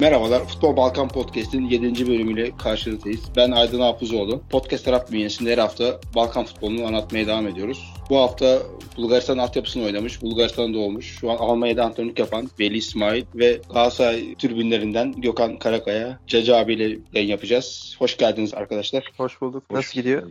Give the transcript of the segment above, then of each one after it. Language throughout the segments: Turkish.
Merhabalar, Futbol Balkan Podcast'in 7. bölümüyle karşınızdayız. Ben Aydın Hafızoğlu. Podcast Taraf bünyesinde her hafta Balkan futbolunu anlatmaya devam ediyoruz. Bu hafta Bulgaristan altyapısını oynamış, Bulgaristan'da doğmuş. Şu an Almanya'da antrenörlük yapan Veli İsmail ve Galatasaray tribünlerinden Gökhan Karakaya, Caca abiyle yayın yapacağız. Hoş geldiniz arkadaşlar. Hoş bulduk. Nasıl gidiyor?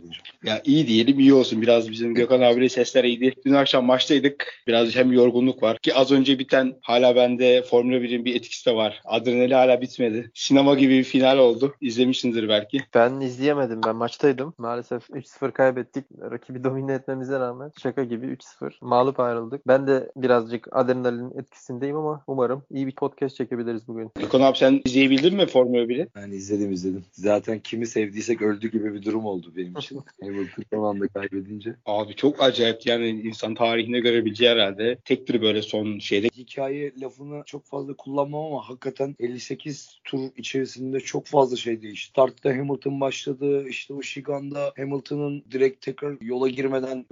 Ya iyi diyelim, iyi olsun. Biraz bizim Gökhan abiyle sesler iyiydi. Dün akşam maçtaydık. Biraz hem yorgunluk var ki az önce biten hala bende Formula 1'in bir etkisi de var. Adrenali hala bitmedi. Sinema gibi bir final oldu. İzlemişsindir belki. Ben izleyemedim. Ben maçtaydım. Maalesef 3-0 kaybettik. Rakibi domine etmemize rağmen şaka gibi 3-0 mağlup ayrıldık. Ben de birazcık adrenalin etkisindeyim ama umarım iyi bir podcast çekebiliriz bugün. Gökhan abi sen izleyebildin mi Formula 1'i? Ben izledim izledim. Zaten kimi sevdiysek öldü gibi bir durum oldu benim için. Hamilton son anda kaybedince. Abi çok acayip yani insan tarihinde görebileceği herhalde tektir böyle son şeyde. Hikaye lafını çok fazla kullanmam ama hakikaten 58 tur içerisinde çok fazla şey değişti. Startta Hamilton başladı. İşte o Şigan'da Hamilton'ın direkt tekrar yola girmeden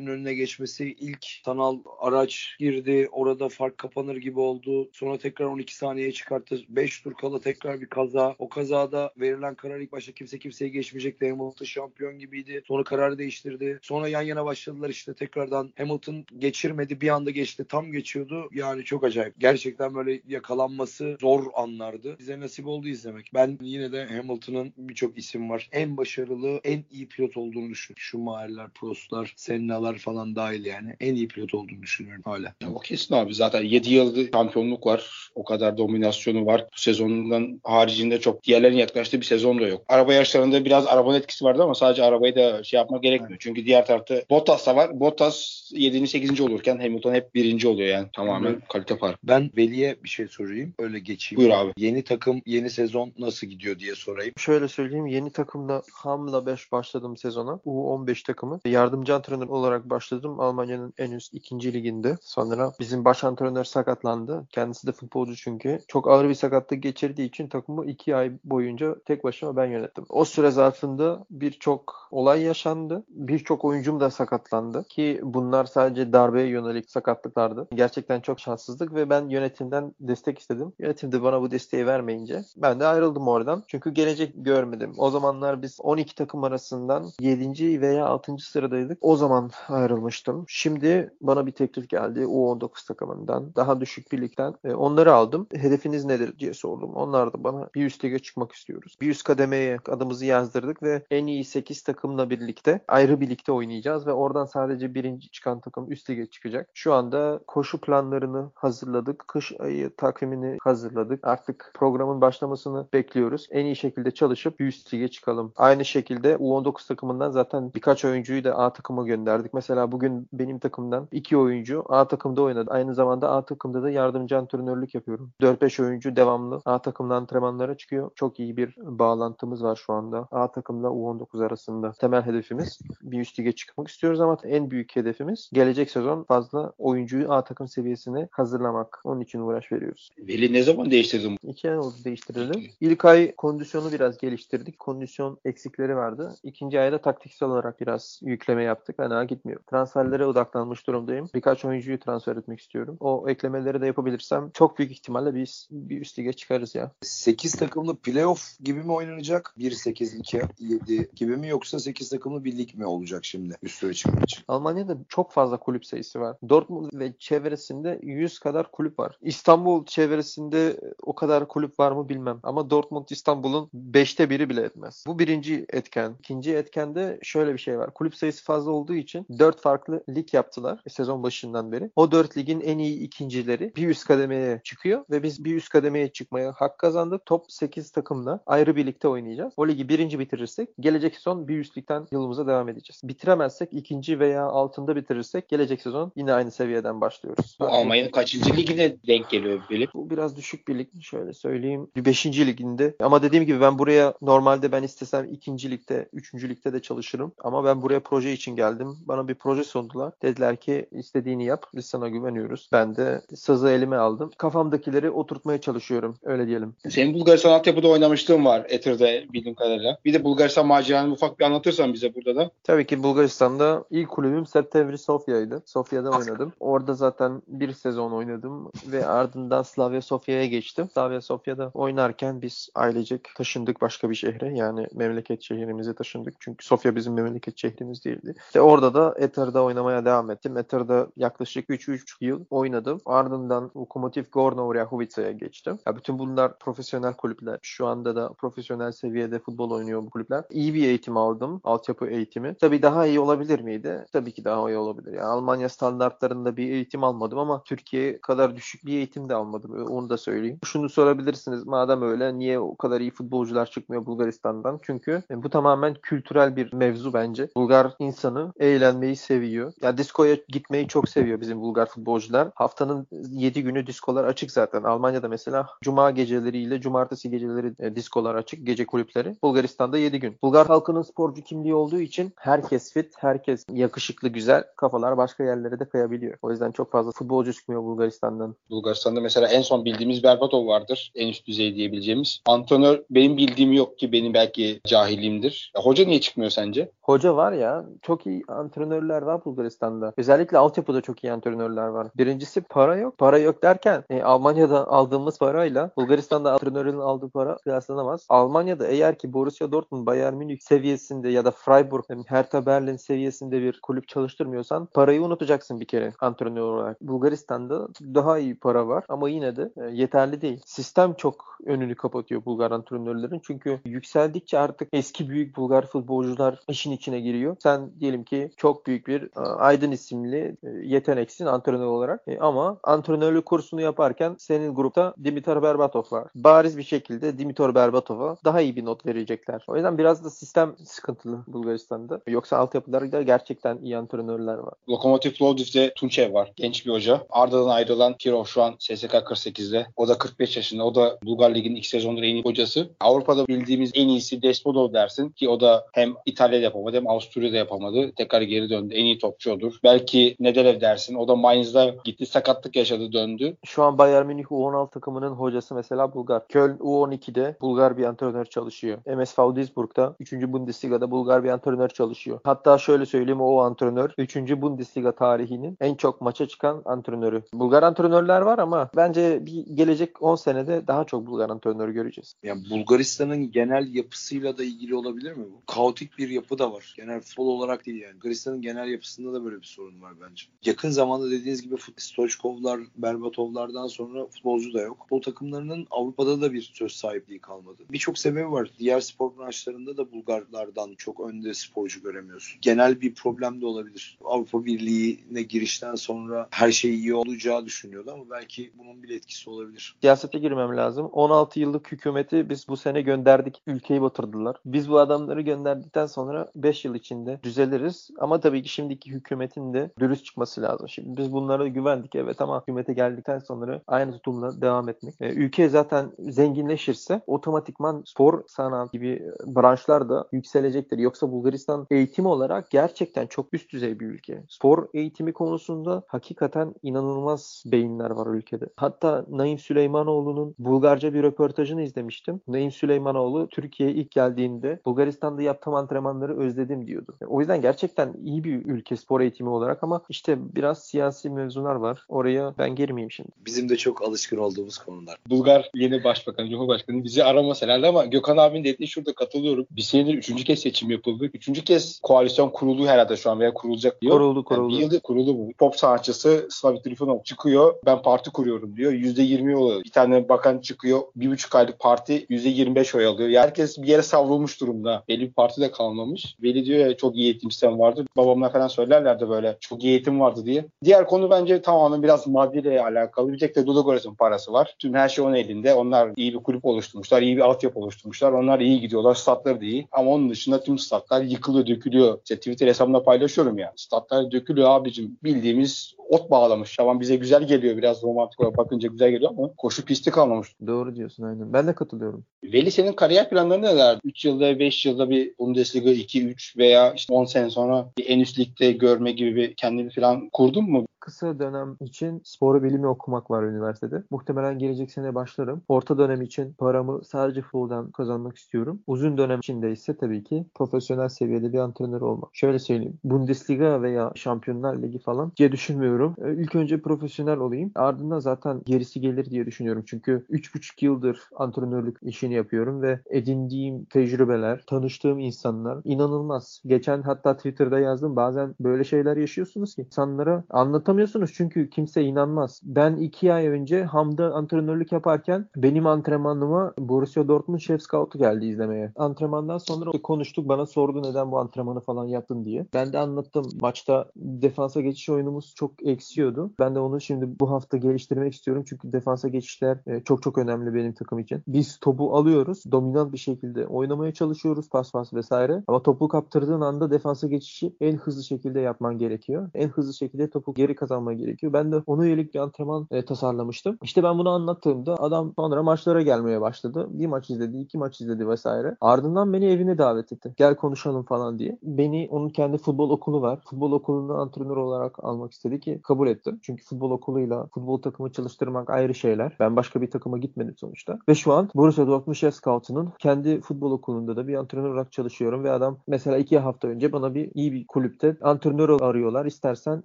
Verstappen'in önüne geçmesi ilk sanal araç girdi. Orada fark kapanır gibi oldu. Sonra tekrar 12 saniye çıkarttı. 5 tur kala tekrar bir kaza. O kazada verilen karar ilk başta kimse kimseye geçmeyecekti. Hamilton şampiyon gibiydi. Sonra kararı değiştirdi. Sonra yan yana başladılar işte tekrardan. Hamilton geçirmedi. Bir anda geçti. Tam geçiyordu. Yani çok acayip. Gerçekten böyle yakalanması zor anlardı. Bize nasip oldu izlemek. Ben yine de Hamilton'ın birçok isim var. En başarılı, en iyi pilot olduğunu düşünüyorum. Schumacher'ler, Prost'lar, Senna'lar falan dahil yani. En iyi pilot olduğunu düşünüyorum hala. Ya o kesin abi zaten 7 yıldır şampiyonluk var. O kadar dominasyonu var. Bu sezonundan haricinde çok diğerlerinin yaklaştığı bir sezon da yok. Araba yarışlarında biraz arabanın etkisi vardı ama sadece arabayı da şey yapmak gerekmiyor. Çünkü diğer tarafta Bottas da var. Bottas 7. 8. olurken Hamilton hep 1. oluyor yani. Tamamen Hı. kalite farkı. Ben Veli'ye bir şey sorayım. Öyle geçeyim. Buyur abi. Yeni takım, yeni sezon nasıl gidiyor diye sorayım. Şöyle söyleyeyim yeni takımda Hamla 5 başladım sezona. U15 takımı. Yardımcı antrenör olarak başladım Almanya'nın en üst ikinci liginde. Sonra bizim baş antrenör sakatlandı. Kendisi de futbolcu çünkü. Çok ağır bir sakatlık geçirdiği için takımı 2 ay boyunca tek başıma ben yönettim. O süre zarfında birçok olay yaşandı. Birçok oyuncum da sakatlandı. Ki bunlar sadece darbeye yönelik sakatlıklardı. Gerçekten çok şanssızlık ve ben yönetimden destek istedim. Yönetim de bana bu desteği vermeyince ben de ayrıldım oradan. Çünkü gelecek görmedim. O zamanlar biz 12 takım arasından 7. veya 6. sıradaydık. O zaman ayrılmıştım. Şimdi bana bir teklif geldi U19 takımından. Daha düşük bir ligden. E, onları aldım. Hedefiniz nedir diye sordum. Onlar da bana bir üst lige çıkmak istiyoruz. Bir üst kademeye adımızı yazdırdık ve en iyi 8 takımla birlikte ayrı bir ligde oynayacağız ve oradan sadece birinci çıkan takım üst lige çıkacak. Şu anda koşu planlarını hazırladık. Kış ayı takvimini hazırladık. Artık programın başlamasını bekliyoruz. En iyi şekilde çalışıp bir üst lige çıkalım. Aynı şekilde U19 takımından zaten birkaç oyuncuyu da A takıma gönderdik. Mesela bugün benim takımdan iki oyuncu A takımda oynadı. Aynı zamanda A takımda da yardımcı antrenörlük yapıyorum. 4-5 oyuncu devamlı A takımda antrenmanlara çıkıyor. Çok iyi bir bağlantımız var şu anda. A takımla U19 arasında. Temel hedefimiz bir üst lige çıkmak istiyoruz ama en büyük hedefimiz gelecek sezon fazla oyuncuyu A takım seviyesine hazırlamak. Onun için uğraş veriyoruz. Veli ne zaman değiştirdin? İki ay oldu değiştirelim. İlk ay kondisyonu biraz geliştirdik. Kondisyon eksikleri vardı. İkinci ayda taktiksel olarak biraz yükleme yaptık. Fena gitmiyor. Transferlere odaklanmış durumdayım. Birkaç oyuncuyu transfer etmek istiyorum. O eklemeleri de yapabilirsem çok büyük ihtimalle biz bir üst lige çıkarız ya. 8 takımlı playoff gibi mi oynanacak? 1 8 2 7 gibi mi yoksa 8 takımlı bir lig mi olacak şimdi üstüne çıkmak için? Almanya'da çok fazla kulüp sayısı var. Dortmund ve çevresinde 100 kadar kulüp var. İstanbul çevresinde o kadar kulüp var mı bilmem. Ama Dortmund İstanbul'un 5'te biri bile etmez. Bu birinci etken. İkinci etkende şöyle bir şey var. Kulüp sayısı fazla olduğu için 4 farklı lig yaptılar sezon başından beri. O 4 ligin en iyi ikincileri bir üst kademeye çıkıyor ve biz bir üst kademeye çıkmaya hak kazandık. Top 8 takımla ayrı birlikte oynayacağız. O ligi birinci bitirirsek gelecek sezon bir üst ligden yolumuza devam edeceğiz. Bitiremezsek ikinci veya altında bitirirsek gelecek sezon yine aynı seviyeden başlıyoruz. Bu Almanya'nın kaçıncı ligine denk geliyor Veli? Bu biraz düşük bir lig. Şöyle söyleyeyim. Bir 5. liginde. Ama dediğim gibi ben buraya normalde ben istesem 2. ligde, 3. ligde de çalışırım. Ama ben buraya proje için geldim. Bana bana bir proje sundular. Dediler ki istediğini yap. Biz sana güveniyoruz. Ben de sazı elime aldım. Kafamdakileri oturtmaya çalışıyorum. Öyle diyelim. Senin Bulgaristan altyapıda oynamışlığın var Ether'de bildiğim kadarıyla. Bir de Bulgaristan maceranı ufak bir anlatırsan bize burada da. Tabii ki Bulgaristan'da ilk kulübüm September Sofya'ydı. Sofya'da oynadım. Orada zaten bir sezon oynadım ve ardından Slavia Sofya'ya geçtim. Slavia Sofya'da oynarken biz ailecek taşındık başka bir şehre. Yani memleket şehrimize taşındık. Çünkü Sofya bizim memleket şehrimiz değildi. İşte orada da Ether'da oynamaya devam ettim. Ether'da yaklaşık 3-3,5 yıl oynadım. Ardından Lokomotiv Gorno Oryahovica'ya geçtim. Ya bütün bunlar profesyonel kulüpler. Şu anda da profesyonel seviyede futbol oynuyor bu kulüpler. İyi bir eğitim aldım. Altyapı eğitimi. Tabii daha iyi olabilir miydi? Tabii ki daha iyi olabilir. Yani Almanya standartlarında bir eğitim almadım ama Türkiye kadar düşük bir eğitim de almadım. Onu da söyleyeyim. Şunu sorabilirsiniz. Madem öyle niye o kadar iyi futbolcular çıkmıyor Bulgaristan'dan? Çünkü bu tamamen kültürel bir mevzu bence. Bulgar insanı eğlenmeyi seviyor. Ya diskoya gitmeyi çok seviyor bizim Bulgar futbolcular. Haftanın 7 günü diskolar açık zaten. Almanya'da mesela cuma geceleriyle cumartesi geceleri e, diskolar açık. Gece kulüpleri. Bulgaristan'da 7 gün. Bulgar halkının sporcu kimliği olduğu için herkes fit, herkes yakışıklı, güzel. Kafalar başka yerlere de kayabiliyor. O yüzden çok fazla futbolcu çıkmıyor Bulgaristan'dan. Bulgaristan'da mesela en son bildiğimiz Berbatov vardır. En üst düzey diyebileceğimiz. Antrenör benim bildiğim yok ki benim belki cahilliğimdir. Ya, hoca niye çıkmıyor sence? Hoca var ya çok iyi antrenörler var Bulgaristan'da. Özellikle altyapıda çok iyi antrenörler var. Birincisi para yok. Para yok derken e, Almanya'da aldığımız parayla Bulgaristan'da antrenörün aldığı para kıyaslanamaz. Almanya'da eğer ki Borussia Dortmund, Bayern Münih seviyesinde ya da Freiburg, Hertha Berlin seviyesinde bir kulüp çalıştırmıyorsan parayı unutacaksın bir kere antrenör olarak. Bulgaristan'da daha iyi para var ama yine de e, yeterli değil. Sistem çok önünü kapatıyor Bulgar antrenörlerin. Çünkü yükseldikçe artık eski büyük Bulgar futbolcular işin içine giriyor. Sen diyelim ki çok büyük bir e, Aydın isimli e, yeteneksin antrenör olarak e, ama antrenörlük kursunu yaparken senin grupta Dimitar Berbatov var. Bariz bir şekilde Dimitar Berbatov'a daha iyi bir not verecekler. O yüzden biraz da sistem sıkıntılı Bulgaristan'da. Yoksa altyapılarda gerçekten iyi antrenörler var. Lokomotiv Plovdiv'de Tunçev var. Genç bir hoca. Arda'dan ayrılan Kirov şu an SSK 48'de. O da 45 yaşında. O da Bulgar Ligi'nin iki sezondur en iyi hocası. Avrupa'da bildiğimiz en iyisi Despodov dersin ki o da hem İtalya'da yapamadı hem Avusturya'da yapamadı. Tekrar geri döndü. En iyi topçu odur. Belki Nedelev dersin. O da Mainz'da gitti sakatlık yaşadı döndü. Şu an Bayern Münih U16 takımının hocası mesela Bulgar. Köln U12'de Bulgar bir antrenör çalışıyor. MSV Duisburg'da 3. Bundesliga'da Bulgar bir antrenör çalışıyor. Hatta şöyle söyleyeyim o antrenör 3. Bundesliga tarihinin en çok maça çıkan antrenörü. Bulgar antrenörler var ama bence bir gelecek 10 senede daha çok Bulgar antrenör göreceğiz. Yani Bulgaristan'ın genel yapısıyla da ilgili olabilir mi bu? Kaotik bir yapı da var. Genel futbol olarak değil yani. Bulgaristan'ın genel yapısında da böyle bir sorun var bence. Yakın zamanda dediğiniz gibi Stoichkovlar, Berbatovlardan sonra futbolcu da yok. Futbol takımlarının Avrupa'da da bir söz sahipliği kalmadı. Birçok sebebi var. Diğer spor branşlarında da Bulgarlardan çok önde sporcu göremiyorsun. Genel bir problem de olabilir. Avrupa Birliği'ne girişten sonra her şey iyi olacağı düşünüyordu ama belki bunun bir etkisi olabilir. Siyasete girmem lazım. 16 yıllık hükümeti biz bu sene gönderdik. Ülkeyi batırdılar. Biz bu adamları gönderdikten sonra 5 yıl içinde düzeliriz. Ama tabii ki şimdiki hükümetin de dürüst çıkması lazım. Şimdi biz bunlara güvendik evet ama hükümete geldikten sonra aynı tutumla devam etmek. E, ülke zaten zenginleşirse otomatikman spor sanat gibi branşlar da yükselecektir. Yoksa Bulgaristan eğitim olarak gerçekten çok üst düzey bir ülke. Spor eğitimi konusunda hakikaten inanılmaz beyinler var ülkede. Hatta Naim Süleymanoğlu'nun Bulgarca bir röportajını izlemiştim. Naim Süleymanoğlu Türkiye'ye ilk geldiğinde Bulgaristan'da yaptığım antrenmanları özledim diyordu. O yüzden gerçekten iyi bir ülke spor eğitimi olarak ama işte biraz siyasi mevzular var. Oraya ben girmeyeyim şimdi. Bizim de çok alışkın olduğumuz konular. Bulgar yeni başbakan, cumhurbaşkanı bizi aramasa herhalde ama Gökhan abinin dediği şurada katılıyorum. Bir senedir üçüncü kez seçim yapıldı. Üçüncü kez koalisyon kurulu herhalde şu an veya kurulacak diyor. Kuruldu kuruldu. Yani bir yıldır kurulu bu. Pop sanatçısı Slavik Trifonov çıkıyor. Ben parti kuruyorum diyor. Yüzde yirmi oluyor. Bir tane bakan çıkıyor. Bir buçuk aylık parti yüzde yirmi beş oy alıyor. Herkes bir yere savrulmuş durumda. Belli bir parti de kalmamış. Veli diyor ya çok iyi eğitim sistemi vardı. Babamlar falan söylerlerdi böyle. Çok iyi eğitim vardı diye. Diğer konu bence tamamen biraz maddeyle alakalı. Bir tek de Ludogorets'in parası var. Tüm her şey onun elinde. Onlar iyi bir kulüp oluşturmuşlar. iyi bir altyapı oluşturmuşlar. Onlar iyi gidiyorlar. Statları da iyi. Ama onun dışında tüm statlar yıkılıyor, dökülüyor. İşte Twitter hesabımda paylaşıyorum ya. Statlar dökülüyor abicim. Bildiğimiz ot bağlamış. Tamam bize güzel geliyor. Biraz romantik olarak bakınca güzel geliyor ama koşu pisti kalmamış. Doğru diyorsun aynen. Ben de katılıyorum. Veli senin kariyer planları neler? 3 yılda, 5 yılda bir Bundesliga 2, 3 veya işte 10 sene sonra bir en üst ligde görme gibi bir kendini falan kurdun mu? Kısa dönem için spor bilimi okumak var üniversitede. Muhtemelen gelecek sene başlarım. Orta dönem için paramı sadece futboldan kazanmak istiyorum. Uzun dönem içinde ise tabii ki profesyonel seviyede bir antrenör olmak. Şöyle söyleyeyim. Bundesliga veya Şampiyonlar Ligi falan diye düşünmüyorum. Ee, ilk önce profesyonel olayım. Ardından zaten gerisi gelir diye düşünüyorum. Çünkü 3,5 yıldır antrenörlük işini yapıyorum ve edindiğim tecrübeler, tanıştığım insanlar inanılmaz. Geçen hatta Twitter'da yazdım. Bazen böyle şeyler yaşıyorsunuz ki insanlara anlatamıyorum anlatamıyorsunuz çünkü kimse inanmaz. Ben iki ay önce Ham'da antrenörlük yaparken benim antrenmanıma Borussia Dortmund şef scout'u geldi izlemeye. Antrenmandan sonra konuştuk. Bana sordu neden bu antrenmanı falan yaptın diye. Ben de anlattım. Maçta defansa geçiş oyunumuz çok eksiyordu. Ben de onu şimdi bu hafta geliştirmek istiyorum. Çünkü defansa geçişler e, çok çok önemli benim takım için. Biz topu alıyoruz. Dominant bir şekilde oynamaya çalışıyoruz. Pas pas vesaire. Ama topu kaptırdığın anda defansa geçişi en hızlı şekilde yapman gerekiyor. En hızlı şekilde topu geri kazanma gerekiyor. Ben de ona yönelik bir antrenman e, tasarlamıştım. İşte ben bunu anlattığımda adam sonra maçlara gelmeye başladı. Bir maç izledi, iki maç izledi vesaire. Ardından beni evine davet etti. Gel konuşalım falan diye. Beni onun kendi futbol okulu var. Futbol okulunda antrenör olarak almak istedi ki kabul ettim. Çünkü futbol okuluyla futbol takımı çalıştırmak ayrı şeyler. Ben başka bir takıma gitmedim sonuçta. Ve şu an Borussia Dortmund Chef Scout'unun kendi futbol okulunda da bir antrenör olarak çalışıyorum ve adam mesela iki hafta önce bana bir iyi bir kulüpte antrenör arıyorlar. İstersen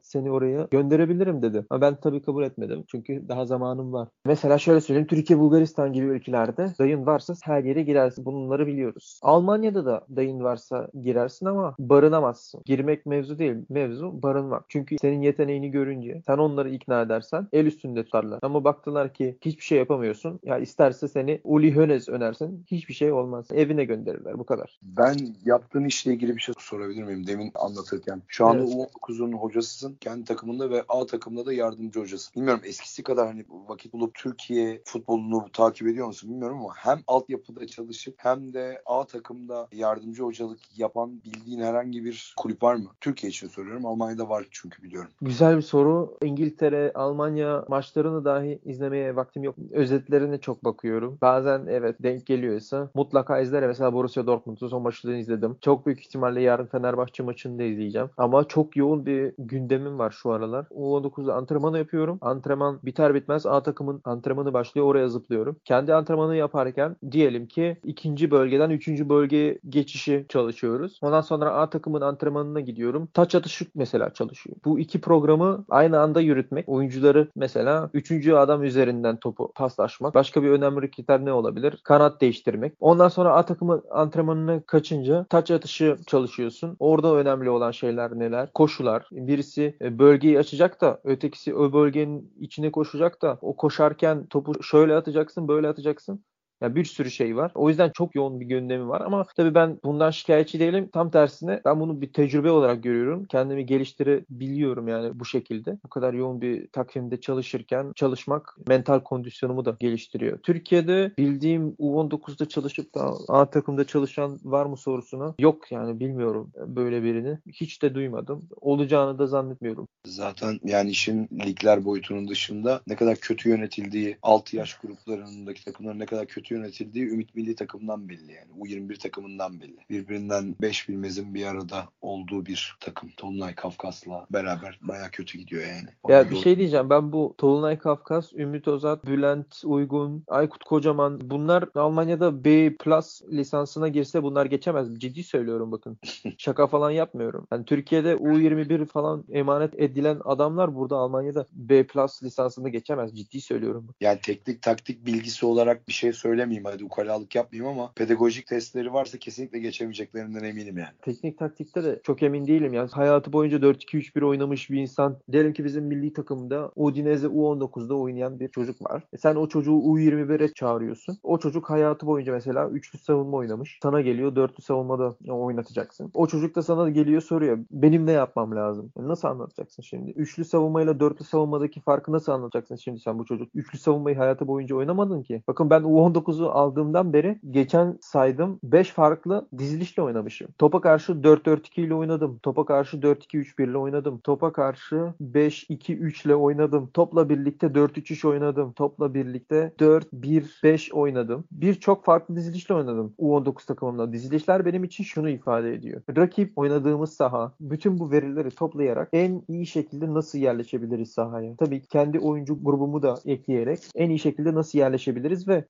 seni oraya gönder gönderebilirim dedi. Ama ben tabii kabul etmedim. Çünkü daha zamanım var. Mesela şöyle söyleyeyim. Türkiye, Bulgaristan gibi ülkelerde dayın varsa her yere girersin. Bunları biliyoruz. Almanya'da da dayın varsa girersin ama barınamazsın. Girmek mevzu değil. Mevzu barınmak. Çünkü senin yeteneğini görünce sen onları ikna edersen el üstünde tutarlar. Ama baktılar ki hiçbir şey yapamıyorsun. Ya isterse seni Uli Hoeneß önersin. Hiçbir şey olmaz. Evine gönderirler. Bu kadar. Ben yaptığın işle ilgili bir şey sorabilir miyim? Demin anlatırken. Şu anda evet. U19'un hocasısın. Kendi takımında ve A takımda da yardımcı hocası. Bilmiyorum eskisi kadar hani vakit bulup Türkiye futbolunu takip ediyor musun bilmiyorum ama hem altyapıda çalışıp hem de A takımda yardımcı hocalık yapan bildiğin herhangi bir kulüp var mı? Türkiye için soruyorum. Almanya'da var çünkü biliyorum. Güzel bir soru. İngiltere, Almanya maçlarını dahi izlemeye vaktim yok. Özetlerine çok bakıyorum. Bazen evet denk geliyorsa mutlaka izlerim. Mesela Borussia Dortmund'un son maçlarını izledim. Çok büyük ihtimalle yarın Fenerbahçe maçını da izleyeceğim. Ama çok yoğun bir gündemim var şu aralar. U19'da antrenmanı yapıyorum. Antrenman biter bitmez A takımın antrenmanı başlıyor. Oraya zıplıyorum. Kendi antrenmanı yaparken diyelim ki ikinci bölgeden üçüncü bölgeye geçişi çalışıyoruz. Ondan sonra A takımın antrenmanına gidiyorum. Taç atışı mesela çalışıyor. Bu iki programı aynı anda yürütmek. Oyuncuları mesela üçüncü adam üzerinden topu paslaşmak. Başka bir önemli kriter ne olabilir? Kanat değiştirmek. Ondan sonra A takımı antrenmanına kaçınca taç atışı çalışıyorsun. Orada önemli olan şeyler neler? Koşular. Birisi e, bölgeyi açacak da ötekisi o bölgenin içine koşacak da o koşarken topu şöyle atacaksın böyle atacaksın. Yani bir sürü şey var. O yüzden çok yoğun bir gündemi var ama tabii ben bundan şikayetçi değilim. Tam tersine ben bunu bir tecrübe olarak görüyorum. Kendimi geliştirebiliyorum yani bu şekilde. Bu kadar yoğun bir takvimde çalışırken çalışmak mental kondisyonumu da geliştiriyor. Türkiye'de bildiğim U19'da çalışıp da A takımda çalışan var mı sorusuna yok yani bilmiyorum böyle birini. Hiç de duymadım. Olacağını da zannetmiyorum. Zaten yani işin ligler boyutunun dışında ne kadar kötü yönetildiği 6 yaş gruplarındaki takımların ne kadar kötü yönetildiği Ümit Milli takımından belli yani. U21 takımından belli. Birbirinden 5 bilmezin bir arada olduğu bir takım. Tolunay Kafkas'la beraber baya kötü gidiyor yani. ya bir şey diyeceğim. Ben bu Tolunay Kafkas, Ümit Ozat, Bülent Uygun, Aykut Kocaman bunlar Almanya'da B plus lisansına girse bunlar geçemez. Ciddi söylüyorum bakın. Şaka falan yapmıyorum. Yani Türkiye'de U21 falan emanet edilen adamlar burada Almanya'da B plus lisansını geçemez. Ciddi söylüyorum. Yani teknik taktik bilgisi olarak bir şey söyle söylemeyeyim hadi ukalalık yapmayayım ama pedagojik testleri varsa kesinlikle geçemeyeceklerinden eminim yani. Teknik taktikte de çok emin değilim. Yani hayatı boyunca 4-2-3-1 oynamış bir insan. Diyelim ki bizim milli takımda Udinese U19'da oynayan bir çocuk var. E sen o çocuğu U21'e çağırıyorsun. O çocuk hayatı boyunca mesela üçlü savunma oynamış. Sana geliyor dörtlü savunmada oynatacaksın. O çocuk da sana geliyor soruyor. Benim ne yapmam lazım? Yani nasıl anlatacaksın şimdi? Üçlü savunmayla dörtlü savunmadaki farkı nasıl anlatacaksın şimdi sen bu çocuk? Üçlü savunmayı hayatı boyunca oynamadın ki. Bakın ben U19 U19'u aldığımdan beri geçen saydım 5 farklı dizilişle oynamışım. Topa karşı 4-4-2 ile oynadım. Topa karşı 4-2-3-1 ile oynadım. Topa karşı 5-2-3 ile oynadım. Topla birlikte 4-3-3 oynadım. Topla birlikte 4-1-5 oynadım. Birçok farklı dizilişle oynadım U19 takımımda. Dizilişler benim için şunu ifade ediyor. Rakip oynadığımız saha bütün bu verileri toplayarak en iyi şekilde nasıl yerleşebiliriz sahaya? Tabii kendi oyuncu grubumu da ekleyerek en iyi şekilde nasıl yerleşebiliriz ve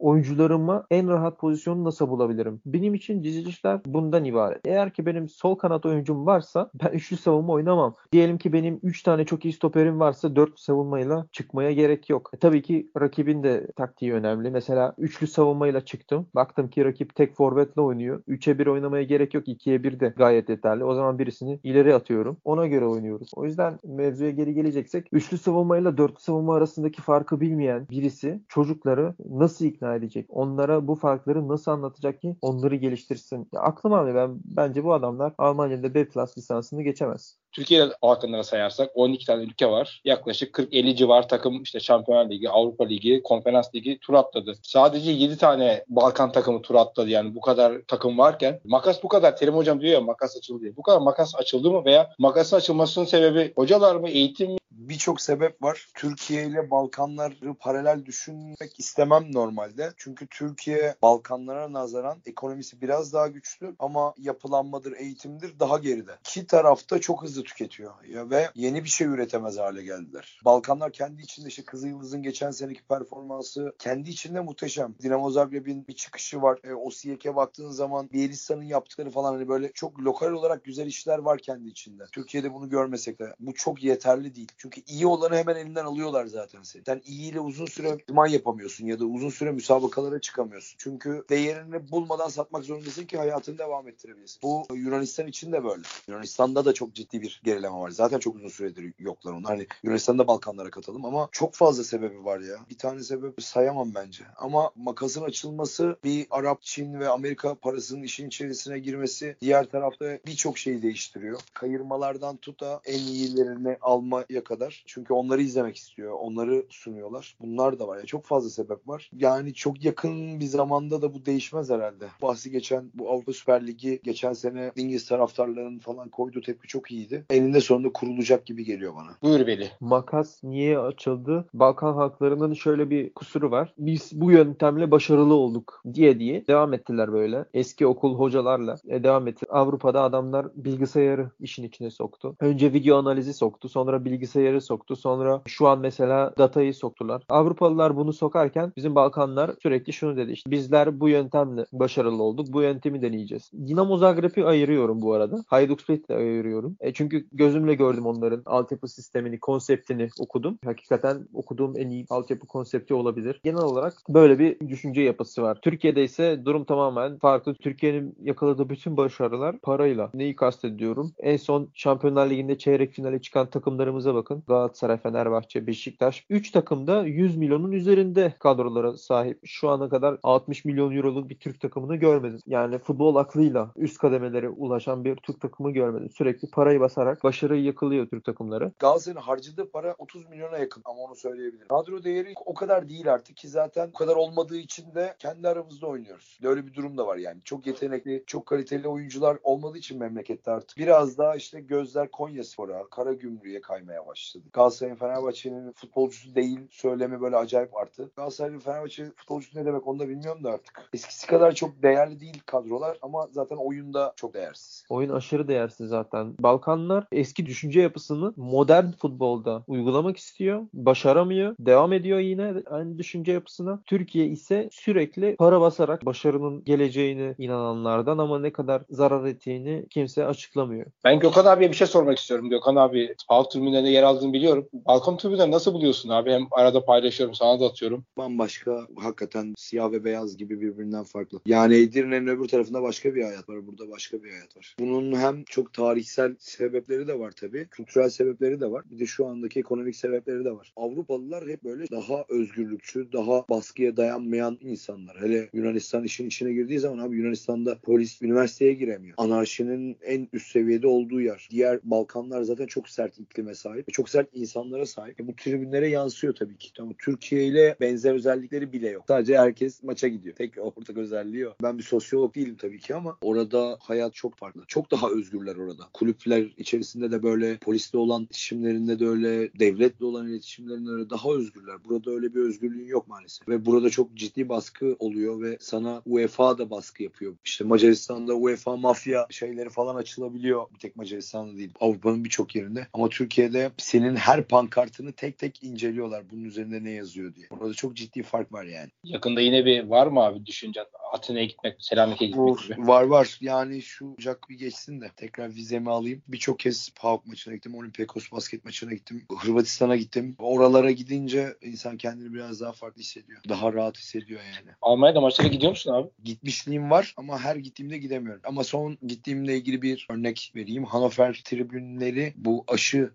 oyuncularıma en rahat pozisyonu nasıl bulabilirim? Benim için dizilişler bundan ibaret. Eğer ki benim sol kanat oyuncum varsa ben üçlü savunma oynamam. Diyelim ki benim 3 tane çok iyi stoperim varsa 4 savunmayla çıkmaya gerek yok. E, tabii ki rakibin de taktiği önemli. Mesela üçlü savunmayla çıktım. Baktım ki rakip tek forvetle oynuyor. 3'e 1 oynamaya gerek yok. 2'ye 1 de gayet yeterli. O zaman birisini ileri atıyorum. Ona göre oynuyoruz. O yüzden mevzuya geri geleceksek üçlü savunmayla dörtlü savunma arasındaki farkı bilmeyen birisi çocukları nasıl ikna edecek? Onlara bu farkları nasıl anlatacak ki onları geliştirsin? Ya aklım almıyor. Ben bence bu adamlar Almanya'da B plus lisansını geçemez. Türkiye halkınlara sayarsak 12 tane ülke var. Yaklaşık 40-50 civar takım işte Şampiyonlar Ligi, Avrupa Ligi, Konferans Ligi tur atladı. Sadece 7 tane Balkan takımı tur atladı yani bu kadar takım varken makas bu kadar Terim hocam diyor ya makas açıldı diye. Bu kadar makas açıldı mı veya makasın açılmasının sebebi hocalar mı, eğitim mi? Birçok sebep var. Türkiye ile Balkanları paralel düşünmek istemem normalde. Çünkü Türkiye Balkanlara nazaran ekonomisi biraz daha güçlü ama yapılanmadır, eğitimdir daha geride. İki tarafta çok hızlı tüketiyor ve yeni bir şey üretemez hale geldiler. Balkanlar kendi içinde işte Kızılyıldız'ın geçen seneki performansı kendi içinde muhteşem. Dinamo Zagreb'in bir çıkışı var. E, Osijek'e baktığın zaman Bielitsa'nın yaptıkları falan hani böyle çok lokal olarak güzel işler var kendi içinde. Türkiye'de bunu görmesek de bu çok yeterli değil. Çünkü iyi olanı hemen elinden alıyorlar zaten seni. Sen iyiyle uzun süre idman yapamıyorsun ya da uzun süre müsabakalara çıkamıyorsun. Çünkü değerini bulmadan satmak zorundasın ki hayatını devam ettirebilirsin. Bu Yunanistan için de böyle. Yunanistan'da da çok ciddi bir gerileme var. Zaten çok uzun süredir yoklar onlar. Hani Yunanistan'da Balkanlara katalım ama çok fazla sebebi var ya. Bir tane sebebi sayamam bence. Ama makasın açılması bir Arap, Çin ve Amerika parasının işin içerisine girmesi diğer tarafta birçok şeyi değiştiriyor. Kayırmalardan tut da en iyilerini almaya kadar. Çünkü onları izlemek istiyor. Onları sunuyorlar. Bunlar da var. Ya çok fazla sebep var. Yani çok yakın bir zamanda da bu değişmez herhalde. Bahsi geçen bu Avrupa Süper Ligi geçen sene İngiliz taraftarlarının falan koyduğu tepki çok iyiydi. Eninde sonunda kurulacak gibi geliyor bana. Buyur Veli. Makas niye açıldı? Balkan halklarının şöyle bir kusuru var. Biz bu yöntemle başarılı olduk diye diye devam ettiler böyle. Eski okul hocalarla e, devam etti. Avrupa'da adamlar bilgisayarı işin içine soktu. Önce video analizi soktu. Sonra bilgisayarı soktu. Sonra şu an mesela datayı soktular. Avrupalılar bunu sokarken bizim Balkanlar sürekli şunu dedi. İşte bizler bu yöntemle başarılı olduk. Bu yöntemi deneyeceğiz. Dinamo Zagreb'i ayırıyorum bu arada. Hajduk Split'le ayırıyorum. E çünkü gözümle gördüm onların altyapı sistemini, konseptini okudum. Hakikaten okuduğum en iyi altyapı konsepti olabilir. Genel olarak böyle bir düşünce yapısı var. Türkiye'de ise durum tamamen farklı. Türkiye'nin yakaladığı bütün başarılar parayla. Neyi kastediyorum? En son Şampiyonlar Ligi'nde çeyrek finale çıkan takımlarımıza bakın. Galatasaray, Fenerbahçe, Beşiktaş. 3 takım da 100 milyonun üzerinde kadrolara sahip. Şu ana kadar 60 milyon euroluk bir Türk takımını görmedim. Yani futbol aklıyla üst kademelere ulaşan bir Türk takımı görmedim. Sürekli parayı basarak başarıyı yakalıyor Türk takımları. Galatasaray'ın harcadığı para 30 milyona yakın ama onu söyleyebilirim. Kadro değeri o kadar değil artık ki zaten o kadar olmadığı için de kendi aramızda oynuyoruz. Böyle bir durum da var yani. Çok yetenekli, çok kaliteli oyuncular olmadığı için memlekette artık biraz daha işte gözler Konya Spor'a, Karagümrük'e kaymaya başladı. Galatasaray'ın Fenerbahçe'nin futbolcusu değil söylemi böyle acayip arttı. Galatasaray'ın Fenerbahçe futbolcusu ne demek onu da bilmiyorum da artık. Eskisi kadar çok değerli değil kadrolar ama zaten oyunda çok değersiz. Oyun aşırı değersiz zaten. Balkanlar eski düşünce yapısını modern futbolda uygulamak istiyor. Başaramıyor. Devam ediyor yine aynı düşünce yapısına. Türkiye ise sürekli para basarak başarının geleceğini inananlardan ama ne kadar zarar ettiğini kimse açıklamıyor. Ben Gökhan abiye bir şey sormak istiyorum. Gökhan abi alt tribünlerinde yer aldığını biliyorum. Balkon tribünleri nasıl buluyorsun abi? Hem arada paylaşıyorum sana da atıyorum. Bambaşka hakikaten siyah ve beyaz gibi birbirinden farklı. Yani Edirne'nin öbür tarafında başka bir hayat var. Burada başka bir hayat var. Bunun hem çok tarihsel sebepleri de var tabii. Kültürel sebepleri de var. Bir de şu andaki ekonomik sebepleri de var. Avrupalılar hep böyle daha özgürlükçü, daha baskıya dayanmayan insanlar. Hele Yunanistan işin içine girdiği zaman abi Yunanistan'da polis üniversiteye giremiyor. Anarşinin en üst seviyede olduğu yer. Diğer Balkanlar zaten çok sert iklime sahip. Çok çok sert insanlara sahip. Bu tribünlere yansıyor tabii ki. Ama Türkiye ile benzer özellikleri bile yok. Sadece herkes maça gidiyor. Tek ortak özelliği o. Ben bir sosyolog değilim tabii ki ama orada hayat çok farklı. Çok daha özgürler orada. Kulüpler içerisinde de böyle polisle olan iletişimlerinde de öyle, devletle olan iletişimlerinde öyle daha özgürler. Burada öyle bir özgürlüğün yok maalesef. Ve burada çok ciddi baskı oluyor ve sana UEFA da baskı yapıyor. İşte Macaristan'da UEFA mafya şeyleri falan açılabiliyor. Bir tek Macaristan'da değil. Avrupa'nın birçok yerinde. Ama Türkiye'de senin her pankartını tek tek inceliyorlar. Bunun üzerinde ne yazıyor diye. Orada çok ciddi fark var yani. Yakında yine bir var mı abi düşüncen? Atina'ya gitmek, Selanik'e gitmek Olur. gibi. Var var. Yani şu Ocak bir geçsin de tekrar vizemi alayım. Birçok kez PAOK maçına gittim. Olympiakos basket maçına gittim. Hırvatistan'a gittim. Oralara gidince insan kendini biraz daha farklı hissediyor. Daha rahat hissediyor yani. Almanya'da maçlara gidiyor musun abi? Gitmişliğim var ama her gittiğimde gidemiyorum. Ama son gittiğimle ilgili bir örnek vereyim. Hannover tribünleri bu aşı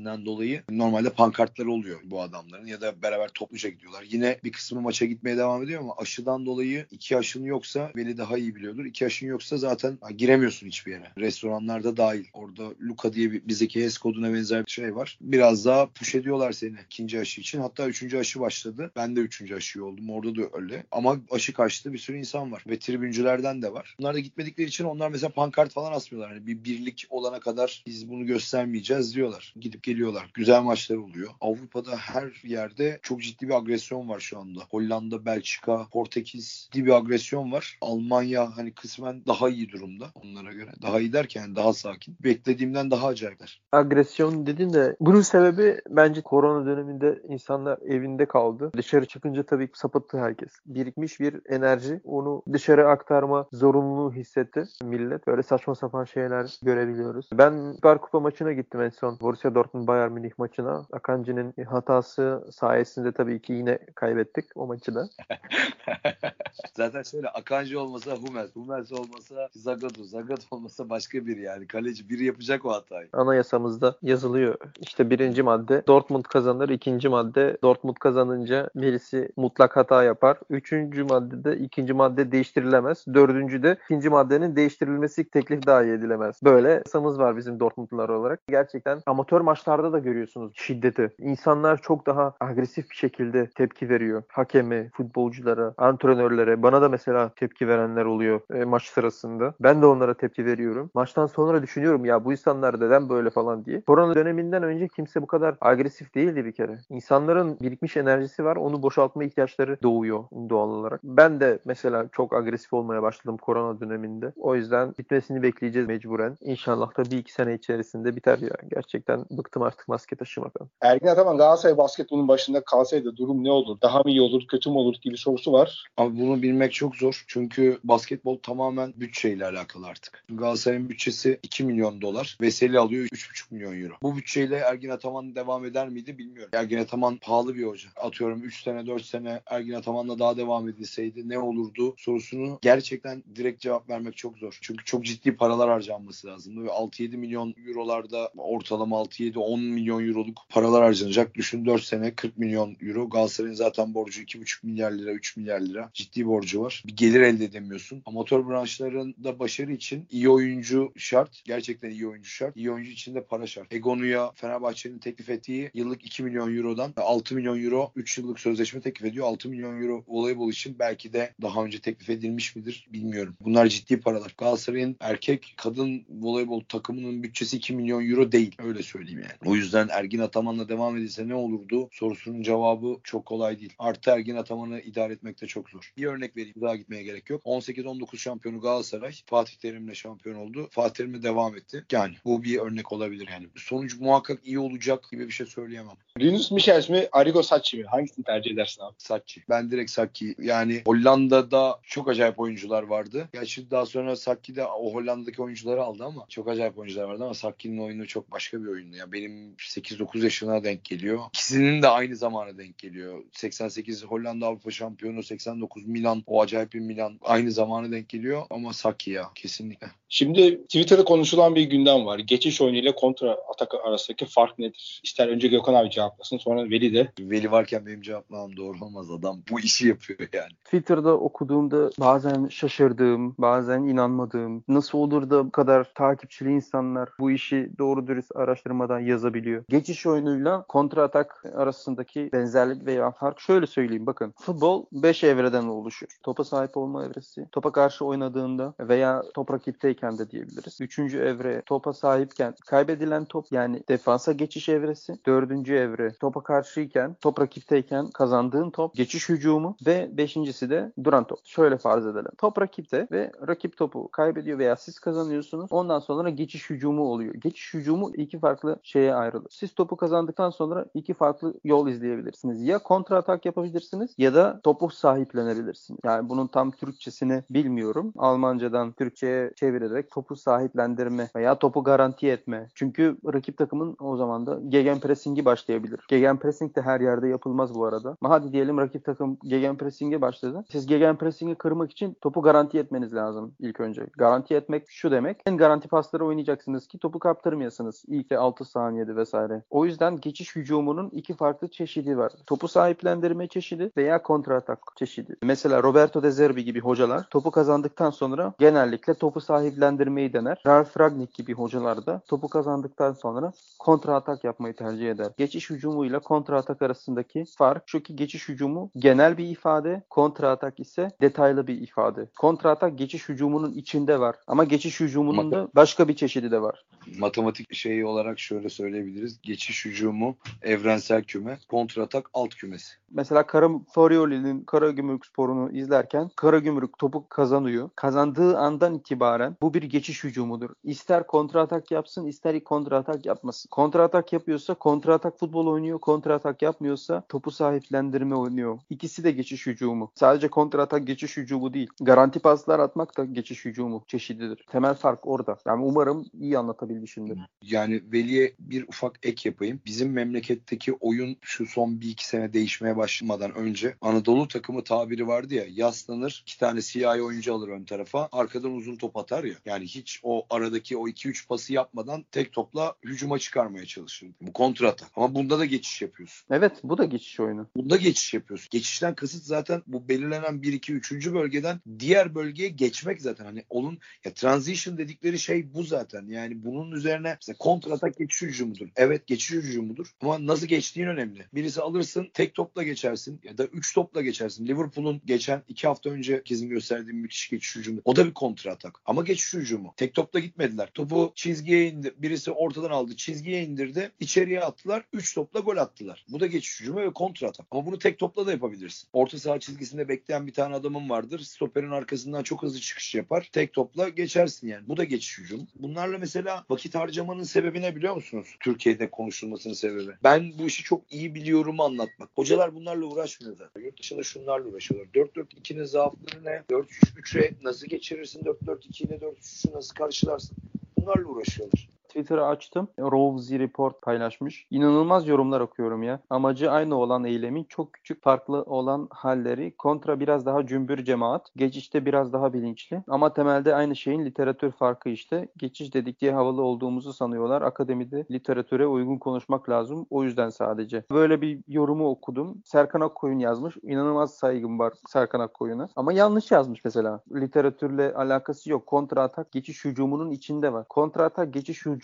hikayesinden dolayı normalde pankartları oluyor bu adamların ya da beraber topluca gidiyorlar. Yine bir kısmı maça gitmeye devam ediyor ama aşıdan dolayı iki aşın yoksa Veli daha iyi biliyordur. İki aşın yoksa zaten giremiyorsun hiçbir yere. Restoranlarda dahil. Orada Luka diye bir bizdeki HES koduna benzer bir şey var. Biraz daha push ediyorlar seni ikinci aşı için. Hatta üçüncü aşı başladı. Ben de üçüncü aşı oldum. Orada da öyle. Ama aşı kaçtı bir sürü insan var. Ve tribüncülerden de var. Bunlar da gitmedikleri için onlar mesela pankart falan asmıyorlar. Yani bir birlik olana kadar biz bunu göstermeyeceğiz diyorlar. Gidip geliyorlar. Güzel maçlar oluyor. Avrupa'da her yerde çok ciddi bir agresyon var şu anda. Hollanda, Belçika, Portekiz ciddi bir agresyon var. Almanya hani kısmen daha iyi durumda onlara göre. Daha iyi derken daha sakin. Beklediğimden daha acayipler. Agresyon dedin de bunun sebebi bence korona döneminde insanlar evinde kaldı. Dışarı çıkınca tabii sapıttı herkes. Birikmiş bir enerji onu dışarı aktarma zorunluluğu hissetti millet. Böyle saçma sapan şeyler görebiliyoruz. Ben Süper Kupa maçına gittim en son. Borussia Dortmund Bayern Münih maçına. Akanci'nin hatası sayesinde tabii ki yine kaybettik o maçı da. Zaten şöyle Akanji olmasa Hummels, Hummels olmasa Zagadou, Zagadou olmasa başka biri yani. Kaleci biri yapacak o hatayı. Anayasamızda yazılıyor. İşte birinci madde Dortmund kazanır. ikinci madde Dortmund kazanınca birisi mutlak hata yapar. Üçüncü maddede ikinci madde değiştirilemez. Dördüncü de ikinci maddenin değiştirilmesi teklif dahi edilemez. Böyle yasamız var bizim Dortmundlular olarak. Gerçekten amatör maçlarda da görüyorsunuz şiddeti. İnsanlar çok daha agresif bir şekilde tepki veriyor. Hakeme, futbolculara, antrenörlere. Bana da mesela tepki verenler oluyor e, maç sırasında. Ben de onlara tepki veriyorum. Maçtan sonra düşünüyorum ya bu insanlar neden böyle falan diye. Korona döneminden önce kimse bu kadar agresif değildi bir kere. İnsanların birikmiş enerjisi var. Onu boşaltma ihtiyaçları doğuyor doğal olarak. Ben de mesela çok agresif olmaya başladım korona döneminde. O yüzden bitmesini bekleyeceğiz mecburen. İnşallah da bir iki sene içerisinde biter ya. Gerçekten bıktım artık maske taşımaktan. Ergin Ataman Galatasaray basketbolun başında kalsaydı durum ne olur? Daha mı iyi olur, kötü mü olur gibi sorusu var. Ama bunu bilmek çok zor. Çünkü basketbol tamamen bütçeyle alakalı artık. Galatasaray'ın bütçesi 2 milyon dolar. Veseli alıyor 3,5 milyon euro. Bu bütçeyle Ergin Ataman devam eder miydi bilmiyorum. Ergin Ataman pahalı bir hoca. Atıyorum 3 sene 4 sene Ergin Ataman'la daha devam edilseydi ne olurdu sorusunu gerçekten direkt cevap vermek çok zor. Çünkü çok ciddi paralar harcanması lazım. Ve 6-7 milyon eurolarda ortalama 6-7-10 milyon euroluk paralar harcanacak. Düşün 4 sene 40 milyon euro. Galatasaray'ın zaten borcu 2,5 milyar lira 3 milyar lira. Ciddi borcu var. Bir gelir elde edemiyorsun. Amatör branşlarında başarı için iyi oyuncu şart. Gerçekten iyi oyuncu şart. İyi oyuncu için de para şart. Egonu'ya Fenerbahçe'nin teklif ettiği yıllık 2 milyon eurodan 6 milyon euro 3 yıllık sözleşme teklif ediyor. 6 milyon euro voleybol için belki de daha önce teklif edilmiş midir bilmiyorum. Bunlar ciddi paralar. Galatasaray'ın erkek kadın voleybol takımının bütçesi 2 milyon euro değil. Öyle söyleyeyim yani. O yüzden Ergin Ataman'la devam edilse ne olurdu sorusunun cevabı çok kolay değil. Artı Ergin Ataman'ı idare etmek de çok zor. Bir örnek vereyim. Daha gitmeye gerek yok. 18-19 şampiyonu Galatasaray Fatih Terim'le şampiyon oldu. Fatih Terim'le devam etti. Yani bu bir örnek olabilir yani. Sonuç muhakkak iyi olacak gibi bir şey söyleyemem. Linus Michels mi, Arrigo Sacchi mi? Hangisini tercih edersin abi? Sacchi. Ben direkt Sacchi. Yani Hollanda'da çok acayip oyuncular vardı. Gerçi daha sonra Sacchi de o Hollanda'daki oyuncuları aldı ama çok acayip oyuncular vardı ama Sacchi'nin oyunu çok başka bir oyundu. Ya benim 8-9 yaşına denk geliyor. İkisinin de aynı zamana denk geliyor. 88 Hollanda Avrupa şampiyonu, 89 Milan o acayip bir Milan. Aynı zamanı denk geliyor ama Saki ya kesinlikle. Şimdi Twitter'da konuşulan bir gündem var. Geçiş oyunu ile kontra atak arasındaki fark nedir? İster önce Gökhan abi cevaplasın sonra Veli de. Veli varken benim cevaplamam doğru olmaz. Adam bu işi yapıyor yani. Twitter'da okuduğumda bazen şaşırdığım, bazen inanmadığım, nasıl olur da bu kadar takipçili insanlar bu işi doğru dürüst araştırmadan yazabiliyor. Geçiş oyunuyla kontra atak arasındaki benzerlik veya fark şöyle söyleyeyim bakın. Futbol 5 evreden oluşur. Topa sahip olma evresi, topa karşı oynadığında veya top rakipteyken de diyebiliriz. Üçüncü evre topa sahipken kaybedilen top yani defansa geçiş evresi. Dördüncü evre topa karşıyken, top rakipteyken kazandığın top, geçiş hücumu ve beşincisi de duran top. Şöyle farz edelim. Top rakipte ve rakip topu kaybediyor veya siz kazanıyorsunuz. Ondan sonra geçiş hücumu oluyor. Geçiş hücumu iki farklı şeye ayrılır. Siz topu kazandıktan sonra iki farklı yol izleyebilirsiniz. Ya kontra atak yapabilirsiniz ya da topu sahiplenebilirsiniz. Yani bunun tam Türkçesini bilmiyorum. Almancadan Türkçe'ye çevirerek topu sahiplendirme veya topu garanti etme. Çünkü rakip takımın o zaman da gegenpressing'i başlayabilir. Gegenpressing de her yerde yapılmaz bu arada. Ama hadi diyelim rakip takım gegenpressing'e başladı. Siz gegenpressing'i kırmak için topu garanti etmeniz lazım ilk önce. Garanti etmek şu demek. En garanti pasları oynayacaksınız ki topu kaptırmayasınız ilk 6 saniyede vesaire. O yüzden geçiş hücumunun iki farklı çeşidi var. Topu sahiplendirme çeşidi veya kontra atak çeşidi. Mesela Roberto De Zerbi gibi hocalar topu kazandıktan sonra genellikle topu sahiplendirmeyi dener. Ralf Ragnick gibi hocalar da topu kazandıktan sonra kontra atak yapmayı tercih eder. Geçiş hücumu ile kontra atak arasındaki fark şu ki geçiş hücumu genel bir ifade, kontra atak ise detaylı bir ifade. Kontra atak geçiş hücumunun içinde var ama geçiş hücumunun da başka bir çeşidi de var. Matematik şeyi olarak şöyle söyleyebiliriz. Geçiş hücumu evrensel küme, kontratak alt kümesi. Mesela Kara Forioli'nin Karagümrük sporunu izlerken Karagümrük topu kazanıyor. Kazandığı andan itibaren bu bir geçiş hücumudur. İster kontra atak yapsın ister kontra atak yapmasın. Kontra atak yapıyorsa kontra atak futbol oynuyor. Kontra atak yapmıyorsa topu sahiplendirme oynuyor. İkisi de geçiş hücumu. Sadece kontra atak geçiş hücumu değil. Garanti paslar atmak da geçiş hücumu çeşididir. Temel fark orada. Yani umarım iyi anlatabilmişimdir. Yani Veli'ye bir ufak ek yapayım. Bizim memleketteki oyun şu son bir iki sene değişmeye başlamadan önce Anadolu takımı tabiri vardı ya yaslanır iki tane siyahi oyuncu alır ön tarafa arkadan uzun top atar ya. Yani hiç o aradaki o 2-3 pası yapmadan tek topla hücuma çıkarmaya çalışır. Bu kontrata. Ama bunda da geçiş yapıyorsun. Evet bu da geçiş oyunu. Bunda geçiş yapıyorsun. Geçişten kasıt zaten bu belirlenen 1 2 3. bölgeden diğer bölgeye geçmek zaten. Hani onun ya transition dedikleri şey bu zaten. Yani bunun üzerine mesela kontratak geçiş hücumudur. Evet geçiş hücumudur. Ama nasıl geçtiğin önemli. Birisi alırsın tek topla geçersin ya da 3 topla geçersin. Liverpool'un geçen 2 hafta önce kesin gösterdiği müthiş geçiş hücumu. O da bir kontra atak. Ama geçiş hücumu. Tek topla gitmediler. Topu çizgiye indi. Birisi ortadan aldı. Çizgiye indirdi. içeriye attılar. 3 topla gol attılar. Bu da geçiş hücumu ve kontra atak. Ama bunu tek topla da yapabilirsin. Orta saha çizgisinde bekleyen bir tane adamın vardır. Stoperin arkasından çok hızlı çıkış yapar. Tek topla geçersin yani. Bu da geçiş hücumu. Bunlarla mesela vakit harcamanın sebebi ne biliyor musunuz? Türkiye'de konuşulmasının sebebi. Ben bu işi çok iyi biliyorum anlatmak. Hocalar bunlarla uğraşmıyor zaten. Yurt dışında şunlarla uğraşıyorlar. 4-4-2'nin zaafları ne? 4-3-3'e nasıl geçirirsin? 4-4-2 ile 4-3'ü nasıl karşılarsın? Bunlarla uğraşıyorlar. Twitter'ı açtım. Rovzi Report paylaşmış. İnanılmaz yorumlar okuyorum ya. Amacı aynı olan eylemin çok küçük farklı olan halleri. Kontra biraz daha cümbür cemaat. Geçişte biraz daha bilinçli. Ama temelde aynı şeyin literatür farkı işte. Geçiş dedik diye havalı olduğumuzu sanıyorlar. Akademide literatüre uygun konuşmak lazım. O yüzden sadece. Böyle bir yorumu okudum. Serkan Akkoyun yazmış. İnanılmaz saygım var Serkan Akkoyun'a. Ama yanlış yazmış mesela. Literatürle alakası yok. Kontra atak geçiş hücumunun içinde var. Kontra atak geçiş hücumunun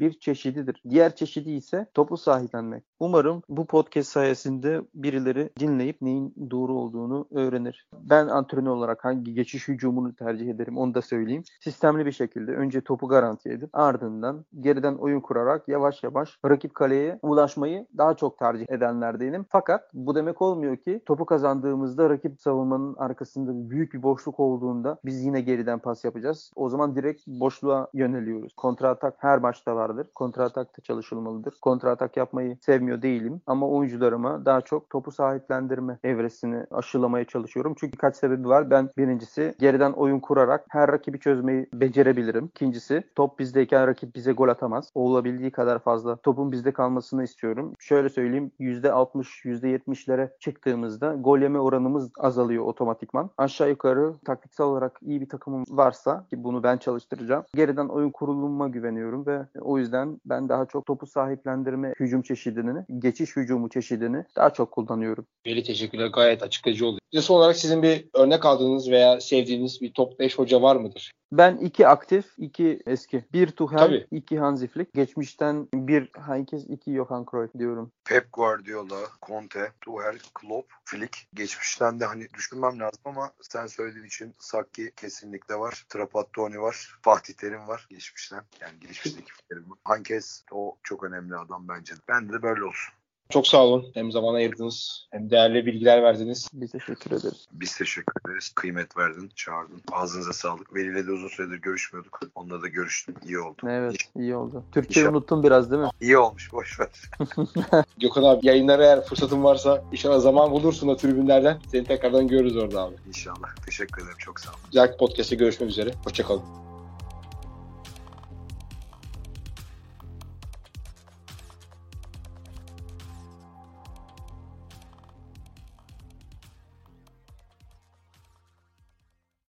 bir çeşididir. Diğer çeşidi ise topu sahiplenmek. Umarım bu podcast sayesinde birileri dinleyip neyin doğru olduğunu öğrenir. Ben antrenör olarak hangi geçiş hücumunu tercih ederim onu da söyleyeyim. Sistemli bir şekilde önce topu garanti edip ardından geriden oyun kurarak yavaş yavaş rakip kaleye ulaşmayı daha çok tercih edenlerdenim. Fakat bu demek olmuyor ki topu kazandığımızda rakip savunmanın arkasında büyük bir boşluk olduğunda biz yine geriden pas yapacağız. O zaman direkt boşluğa yöneliyoruz. Kontra atak her her maçta vardır. Kontra atakta çalışılmalıdır. Kontra atak yapmayı sevmiyor değilim ama oyuncularıma daha çok topu sahiplendirme evresini aşılamaya çalışıyorum. Çünkü kaç sebebi var. Ben birincisi geriden oyun kurarak her rakibi çözmeyi becerebilirim. İkincisi top bizdeyken rakip bize gol atamaz. Olabildiği kadar fazla topun bizde kalmasını istiyorum. Şöyle söyleyeyim %60, %70'lere çıktığımızda gol yeme oranımız azalıyor otomatikman. Aşağı yukarı taktiksel olarak iyi bir takımım varsa ki bunu ben çalıştıracağım. Geriden oyun kurulumuma güveniyorum ve o yüzden ben daha çok topu sahiplendirme hücum çeşidini, geçiş hücumu çeşidini daha çok kullanıyorum. Veli teşekkürler. Gayet açıklayıcı oldu. Son olarak sizin bir örnek aldığınız veya sevdiğiniz bir top 5 hoca var mıdır? Ben iki aktif, iki eski. Bir Tuchel, Tabii. iki Hansi Flick. Geçmişten bir Heynckes, iki Johan Cruyff diyorum. Pep Guardiola, Conte, Tuchel, Klopp, Flick. Geçmişten de hani düşünmem lazım ama sen söylediğin için Sakki kesinlikle var. Trapattoni var. Fatih Terim var geçmişten. Yani geçmişteki Terim var. Hankes o çok önemli adam bence. Ben de böyle olsun. Çok sağ olun. Hem zaman ayırdınız hem değerli bilgiler verdiniz. Biz teşekkür ederiz. Biz teşekkür ederiz. Kıymet verdin, çağırdın. Ağzınıza sağlık. Veli'yle de uzun süredir görüşmüyorduk. Onunla da görüştüm. İyi oldu. Evet, iyi oldu. Türkçeyi unuttum biraz değil mi? İyi olmuş. Boş ver. Gökhan abi yayınlara eğer fırsatın varsa inşallah zaman bulursun o tribünlerden. Seni tekrardan görürüz orada abi. İnşallah. Teşekkür ederim. Çok sağ ol. Güzel podcast'te görüşmek üzere. Hoşçakalın.